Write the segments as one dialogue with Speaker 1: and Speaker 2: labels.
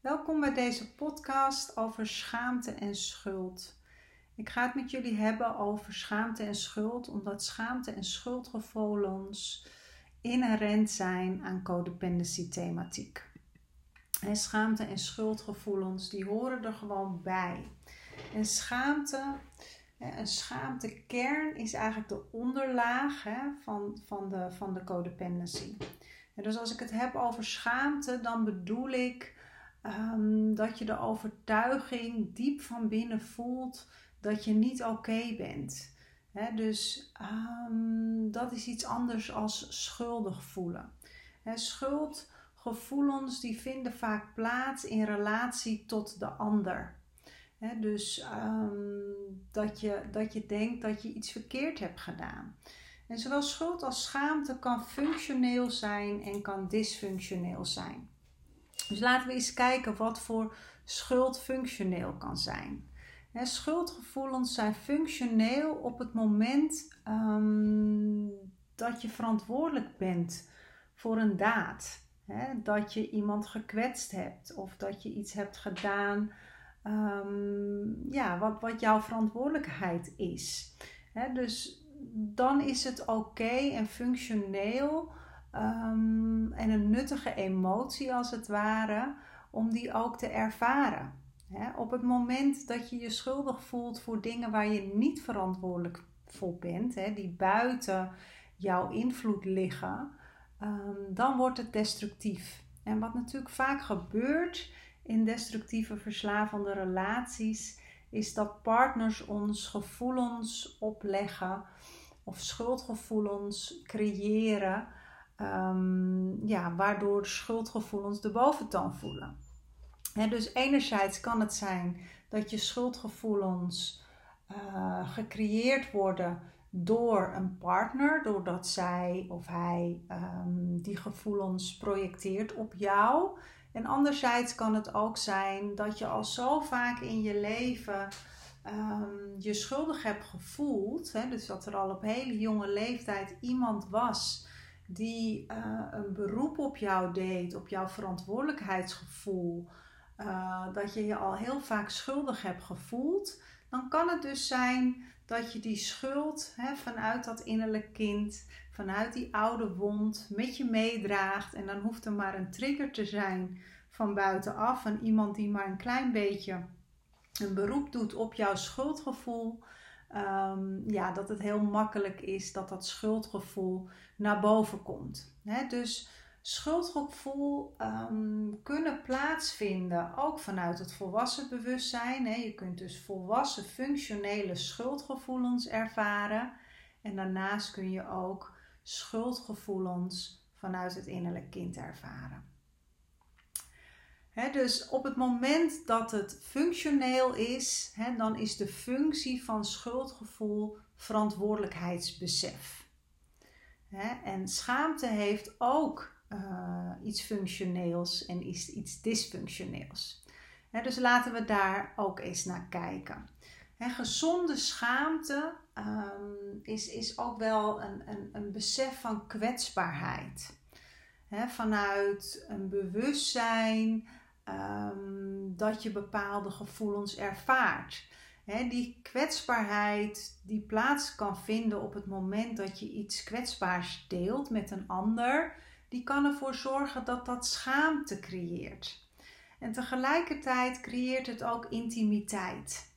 Speaker 1: Welkom bij deze podcast over schaamte en schuld. Ik ga het met jullie hebben over schaamte en schuld, omdat schaamte en schuldgevoelens inherent zijn aan codependency thematiek. En schaamte en schuldgevoelens, die horen er gewoon bij. En schaamte, een schaamtekern is eigenlijk de onderlaag van, van, de, van de codependency. dus als ik het heb over schaamte, dan bedoel ik Ehm, dat je de overtuiging diep van binnen voelt dat je niet oké bent. dus um, dat is iets anders als schuldig voelen. Schuldgevoelens die vinden vaak plaats in relatie tot de ander. dus um, dat, je, dat je denkt dat je iets verkeerd hebt gedaan. En zowel schuld als schaamte kan functioneel zijn en kan dysfunctioneel zijn. Dus laten we eens kijken wat voor schuld functioneel kan zijn. schuldgevoelens zijn functioneel op het moment ehm, dat je verantwoordelijk bent voor een daad. dat je iemand gekwetst hebt of dat je iets hebt gedaan um, ja, wat, wat jouw verantwoordelijkheid is. dus dan is het oké en functioneel Ehm, en een nuttige emotie als het ware, om die ook te ervaren. op het moment dat je je schuldig voelt voor dingen waar je niet verantwoordelijk voor bent, die buiten jouw invloed liggen, ehm, dan wordt het destructief. En wat natuurlijk vaak gebeurt in destructieve verslavende relaties, is dat partners ons gevoelens opleggen of schuldgevoelens creëren um, ja, waardoor schuldgevoelens de boventoon voelen. dus enerzijds kan het zijn dat je schuldgevoelens uh, gecreëerd worden door een partner, doordat zij of hij um, die gevoelens projecteert op jou. En anderzijds kan het ook zijn dat je al zo vaak in je leven um, je schuldig hebt gevoeld. Dus dat er al op hele jonge leeftijd iemand was die uh, een beroep op jou deed, op jouw verantwoordelijkheidsgevoel, uh, dat je je al heel vaak schuldig hebt gevoeld, dan kan het dus zijn dat je die schuld hè, vanuit dat innerlijk kind, vanuit die oude wond met je meedraagt. En dan hoeft er maar een trigger te zijn van buitenaf, van iemand die maar een klein beetje een beroep doet op jouw schuldgevoel. Um, ja, dat het heel makkelijk is dat dat schuldgevoel naar boven komt. dus schuldgevoel um, kunnen plaatsvinden ook vanuit het volwassen bewustzijn. je kunt dus volwassen functionele schuldgevoelens ervaren. En daarnaast kun je ook schuldgevoelens vanuit het innerlijk kind ervaren. Dus op het moment dat het functioneel is, dan is de functie van schuldgevoel verantwoordelijkheidsbesef. En schaamte heeft ook uh, iets functioneels en iets, iets dysfunctioneels. dus laten we daar ook eens naar kijken. gezonde schaamte um, is, is ook wel een, een, een besef van kwetsbaarheid. vanuit een bewustzijn um, dat je bepaalde gevoelens ervaart die kwetsbaarheid die plaats kan vinden op het moment dat je iets kwetsbaars deelt met een ander, die kan ervoor zorgen dat dat schaamte creëert. En tegelijkertijd creëert het ook intimiteit.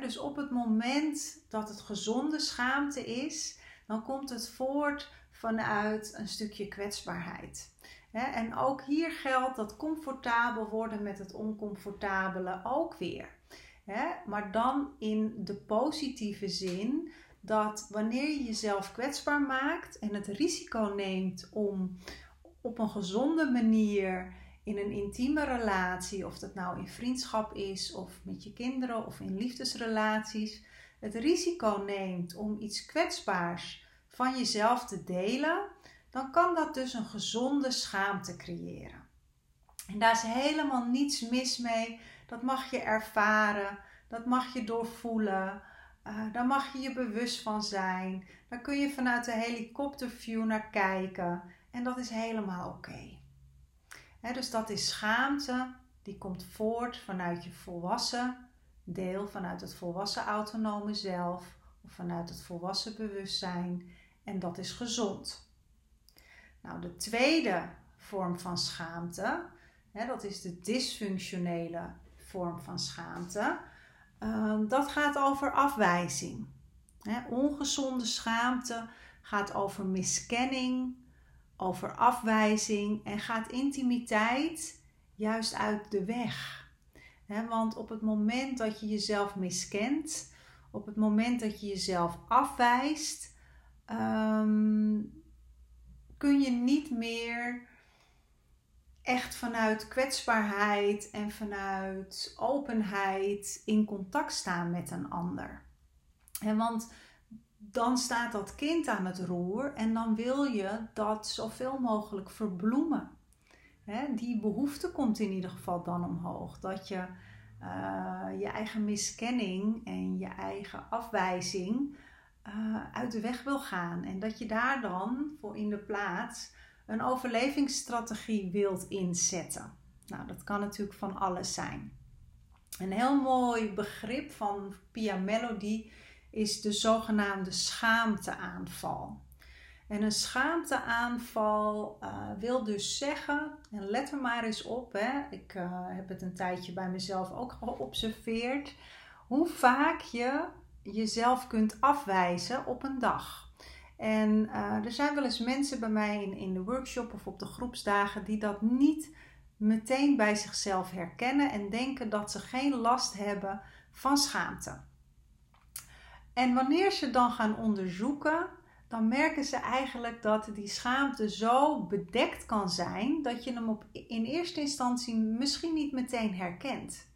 Speaker 1: dus op het moment dat het gezonde schaamte is, dan komt het voort vanuit een stukje kwetsbaarheid. En ook hier geldt dat comfortabel worden met het oncomfortabele ook weer. Maar dan in de positieve zin dat wanneer je jezelf kwetsbaar maakt en het risico neemt om op een gezonde manier in een intieme relatie, of dat nou in vriendschap is of met je kinderen of in liefdesrelaties, het risico neemt om iets kwetsbaars van jezelf te delen, dan kan dat dus een gezonde schaamte creëren. En daar is helemaal niets mis mee dat mag je ervaren, dat mag je doorvoelen. Uh, daar mag je je bewust van zijn. Daar kun je vanuit de helikopterview naar kijken. En dat is helemaal oké. dus dat is schaamte die komt voort vanuit je volwassen deel, vanuit het volwassen autonome zelf of vanuit het volwassen bewustzijn. En dat is gezond. Nou, de tweede vorm van schaamte, hè, dat is de dysfunctionele vorm van schaamte. Ehm, dat gaat over afwijzing. Hè, ongezonde schaamte gaat over miskenning, over afwijzing en gaat intimiteit juist uit de weg. want op het moment dat je jezelf miskent, op het moment dat je jezelf afwijst, ehm, kun je niet meer echt vanuit kwetsbaarheid en vanuit openheid in contact staan met een ander. want dan staat dat kind aan het roer en dan wil je dat zoveel mogelijk verbloemen. die behoefte komt in ieder geval dan omhoog. Dat je uh, je eigen miskenning en je eigen afwijzing uh, uit de weg wil gaan. En dat je daar dan voor in de plaats een overlevingsstrategie wilt inzetten. Nou, dat kan natuurlijk van alles zijn. Een heel mooi begrip van Pia Melody is de zogenaamde schaamteaanval. En een schaamteaanval uh, wil dus zeggen, en let er maar eens op, hè, ik uh, heb het een tijdje bij mezelf ook geobserveerd, hoe vaak je jezelf kunt afwijzen op een dag. En uh, er zijn wel eens mensen bij mij in, in de workshop of op de groepsdagen die dat niet meteen bij zichzelf herkennen en denken dat ze geen last hebben van schaamte. En wanneer ze dan gaan onderzoeken, dan merken ze eigenlijk dat die schaamte zo bedekt kan zijn dat je hem op, in eerste instantie misschien niet meteen herkent.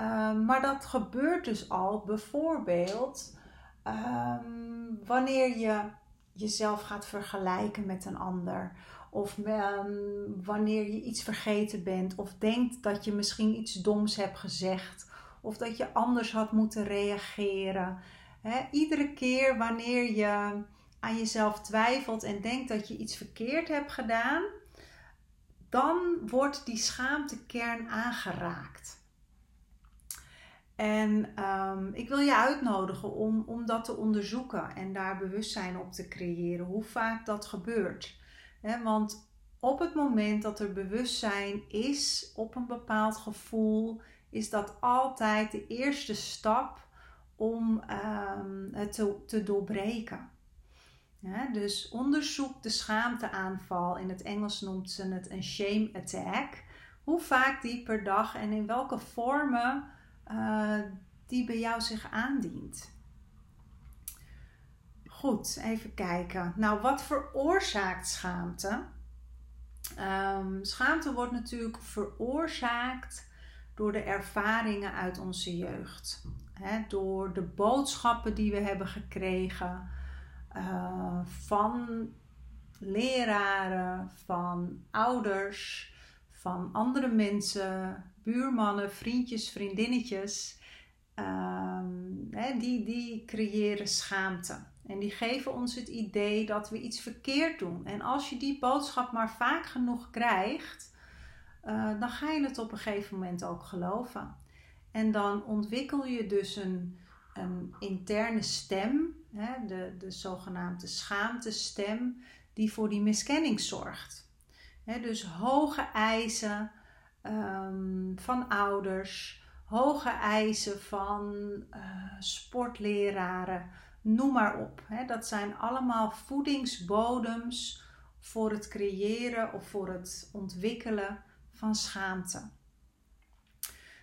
Speaker 1: Uh, maar dat gebeurt dus al bijvoorbeeld um, wanneer je jezelf gaat vergelijken met een ander. Of um, wanneer je iets vergeten bent. Of denkt dat je misschien iets doms hebt gezegd. Of dat je anders had moeten reageren. iedere keer wanneer je aan jezelf twijfelt en denkt dat je iets verkeerd hebt gedaan, dan wordt die schaamtekern aangeraakt. En um, ik wil je uitnodigen om, om dat te onderzoeken en daar bewustzijn op te creëren, hoe vaak dat gebeurt. want op het moment dat er bewustzijn is op een bepaald gevoel, is dat altijd de eerste stap om um, het te, doorbreken. Dus onderzoek de schaamteaanval. In het Engels noemt ze het een shame attack. Hoe vaak die per dag en in welke vormen uh, die bij jou zich aandient. Goed, even kijken. Nou, wat veroorzaakt schaamte? Um, schaamte wordt natuurlijk veroorzaakt door de ervaringen uit onze jeugd. Door de boodschappen die we hebben gekregen uh, van leraren, van ouders, van andere mensen, buurmannen, vriendjes, vriendinnetjes. Um, die, die creëren schaamte. En die geven ons het idee dat we iets verkeerd doen. En als je die boodschap maar vaak genoeg krijgt, uh, dan ga je het op een gegeven moment ook geloven. En dan ontwikkel je dus een, een interne stem, hè, de, de zogenaamde schaamtestem, die voor die miskenning zorgt. Hè, dus hoge eisen um, van ouders, hoge eisen van uh, sportleraren, noem maar op. Hè. Dat zijn allemaal voedingsbodems voor het creëren of voor het ontwikkelen van schaamte.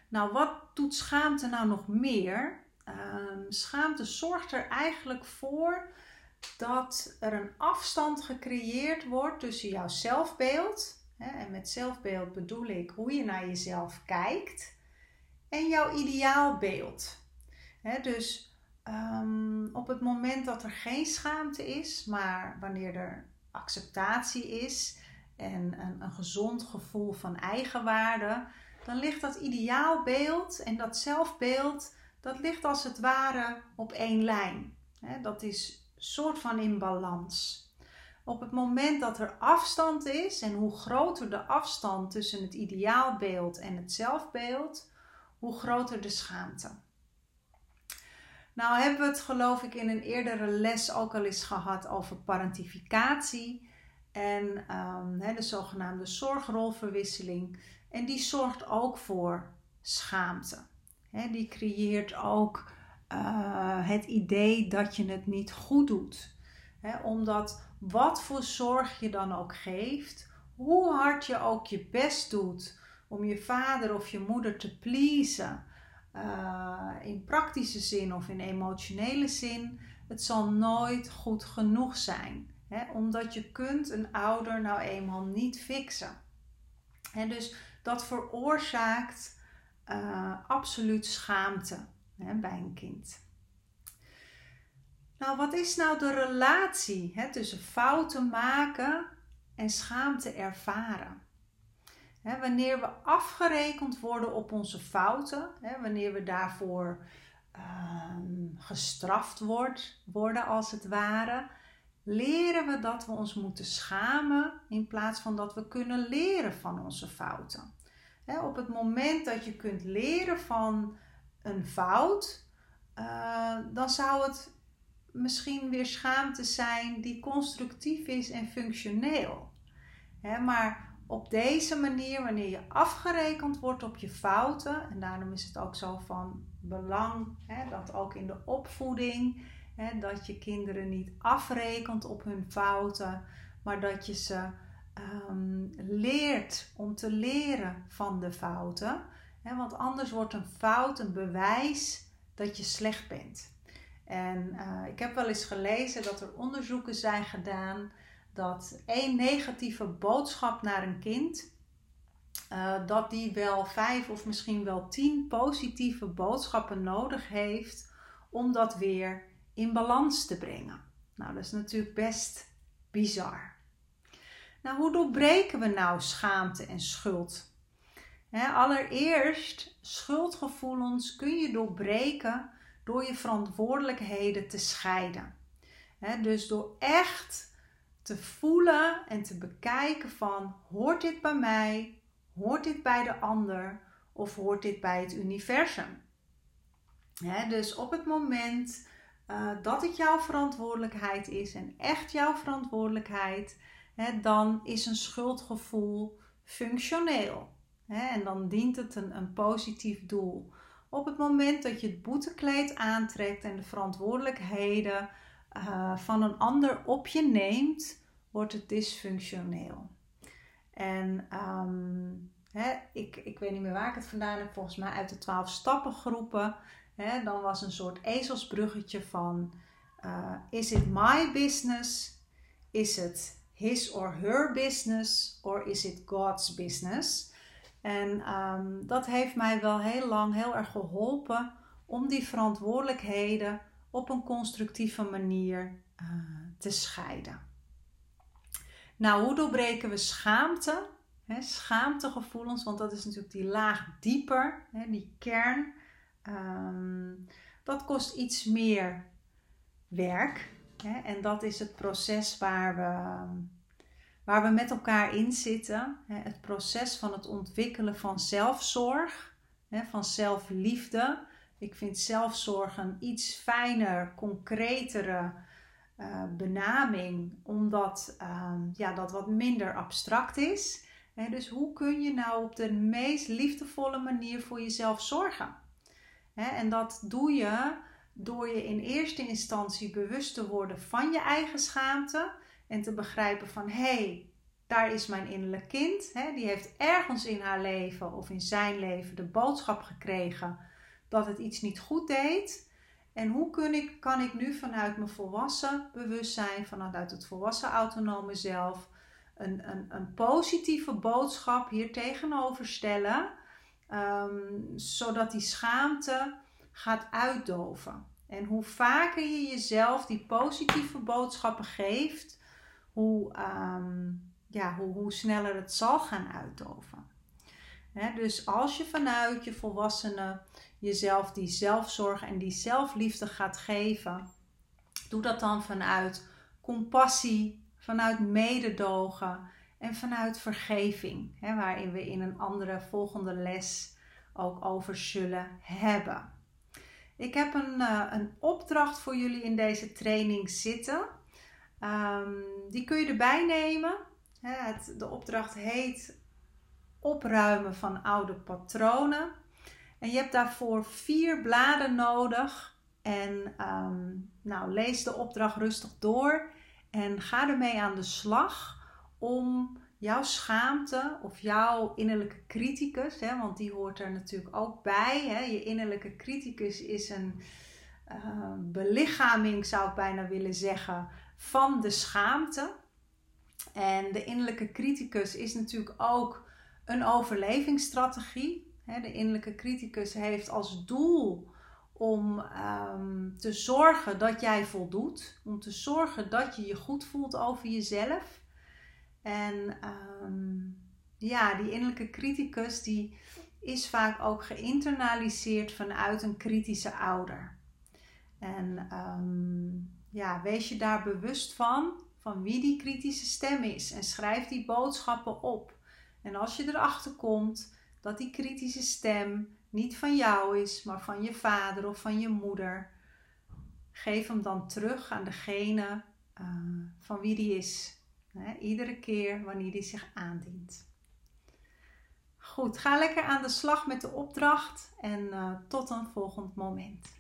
Speaker 1: Nou, wat doet schaamte nou nog meer? Um, schaamte zorgt er eigenlijk voor dat er een afstand gecreëerd wordt tussen jouw zelfbeeld, en met zelfbeeld bedoel ik hoe je naar jezelf kijkt, en jouw ideaalbeeld. Dus um, op het moment dat er geen schaamte is, maar wanneer er acceptatie is en een, een gezond gevoel van eigenwaarde, dan ligt dat ideaalbeeld en dat zelfbeeld, dat ligt als het ware op één lijn. Dat is soort van in balans. Op het moment dat er afstand is en hoe groter de afstand tussen het ideaalbeeld en het zelfbeeld, hoe groter de schaamte. Nou hebben we het geloof ik in een eerdere les ook al eens gehad over parentificatie en um, de zogenaamde zorgrolverwisseling. En die zorgt ook voor schaamte. die creëert ook uh, het idee dat je het niet goed doet. Omdat wat voor zorg je dan ook geeft, hoe hard je ook je best doet om je vader of je moeder te pleasen, uh, in praktische zin of in emotionele zin, het zal nooit goed genoeg zijn. Omdat je kunt een ouder nou eenmaal niet fixen. En dus dat veroorzaakt uh, absoluut schaamte bij een kind. Nou, wat is nou de relatie hè, tussen fouten maken en schaamte ervaren? Hè, wanneer we afgerekend worden op onze fouten, hè, wanneer we daarvoor ehm, gestraft wordt, worden als het ware, leren we dat we ons moeten schamen in plaats van dat we kunnen leren van onze fouten. op het moment dat je kunt leren van een fout, uh, dan zou het misschien weer schaamte zijn die constructief is en functioneel. maar op deze manier, wanneer je afgerekend wordt op je fouten, en daarom is het ook zo van belang dat ook in de opvoeding dat je kinderen niet afrekent op hun fouten, maar dat je ze ehm, leert om te leren van de fouten. want anders wordt een fout een bewijs dat je slecht bent. En uh, ik heb wel eens gelezen dat er onderzoeken zijn gedaan dat één negatieve boodschap naar een kind, uh, dat die wel vijf of misschien wel tien positieve boodschappen nodig heeft om dat weer in balans te brengen. Nou, dat is natuurlijk best bizar. Nou, hoe doorbreken we nou schaamte en schuld? allereerst, schuldgevoelens kun je doorbreken door je verantwoordelijkheden te scheiden. dus door echt te voelen en te bekijken van hoort dit bij mij, hoort dit bij de ander of hoort dit bij het universum. dus op het moment uh, dat het jouw verantwoordelijkheid is en echt jouw verantwoordelijkheid, dan is een schuldgevoel functioneel. En dan dient het een, een positief doel. Op het moment dat je het boetekleed aantrekt en de verantwoordelijkheden uh, van een ander op je neemt, wordt het dysfunctioneel. En um, hè, ik, ik weet niet meer waar ik het vandaan heb, volgens mij uit de 12 stappengroepen dan was een soort ezelsbruggetje van: uh, is it my business? Is het his or her business? Or is it God's business? En ehm, dat heeft mij wel heel lang heel erg geholpen om die verantwoordelijkheden op een constructieve manier uh, te scheiden. Nou, hoe doorbreken we schaamte? Schaamtegevoelens, want dat is natuurlijk die laag dieper, die kern Ehm, dat kost iets meer werk. En dat is het proces waar we, waar we met elkaar in zitten. Het proces van het ontwikkelen van zelfzorg, van zelfliefde. Ik vind zelfzorg een iets fijner, concretere uh, benaming, omdat uh, ja, dat wat minder abstract is. dus hoe kun je nou op de meest liefdevolle manier voor jezelf zorgen? En dat doe je door je in eerste instantie bewust te worden van je eigen schaamte en te begrijpen van hé, hey, daar is mijn innerlijk kind. Die heeft ergens in haar leven of in zijn leven de boodschap gekregen dat het iets niet goed deed. En hoe kun ik, kan ik nu vanuit mijn volwassen bewustzijn, vanuit het volwassen autonome zelf, een, een, een positieve boodschap hier tegenover stellen Ehm, zodat die schaamte gaat uitdoven. En hoe vaker je jezelf die positieve boodschappen geeft, hoe, ehm, ja, hoe, hoe sneller het zal gaan uitdoven. dus als je vanuit je volwassenen jezelf die zelfzorg en die zelfliefde gaat geven, doe dat dan vanuit compassie, vanuit mededogen en vanuit vergeving, waarin we in een andere volgende les ook over zullen hebben. Ik heb een, uh, een opdracht voor jullie in deze training zitten. Um, die kun je erbij nemen. Het, de opdracht heet opruimen van oude patronen. En je hebt daarvoor vier bladen nodig. En um, nou, lees de opdracht rustig door en ga ermee aan de slag om jouw schaamte of jouw innerlijke criticus, hè, want die hoort er natuurlijk ook bij. Hè. Je innerlijke criticus is een uh, belichaming, zou ik bijna willen zeggen, van de schaamte. En de innerlijke criticus is natuurlijk ook een overlevingsstrategie. De innerlijke criticus heeft als doel om um, te zorgen dat jij voldoet, om te zorgen dat je je goed voelt over jezelf. En um, ja, die innerlijke criticus die is vaak ook geïnternaliseerd vanuit een kritische ouder. En um, ja, wees je daar bewust van, van wie die kritische stem is. En schrijf die boodschappen op. En als je erachter komt dat die kritische stem niet van jou is, maar van je vader of van je moeder, geef hem dan terug aan degene uh, van wie die is. Iedere keer wanneer die zich aandient. Goed, ga lekker aan de slag met de opdracht en uh, tot een volgend moment.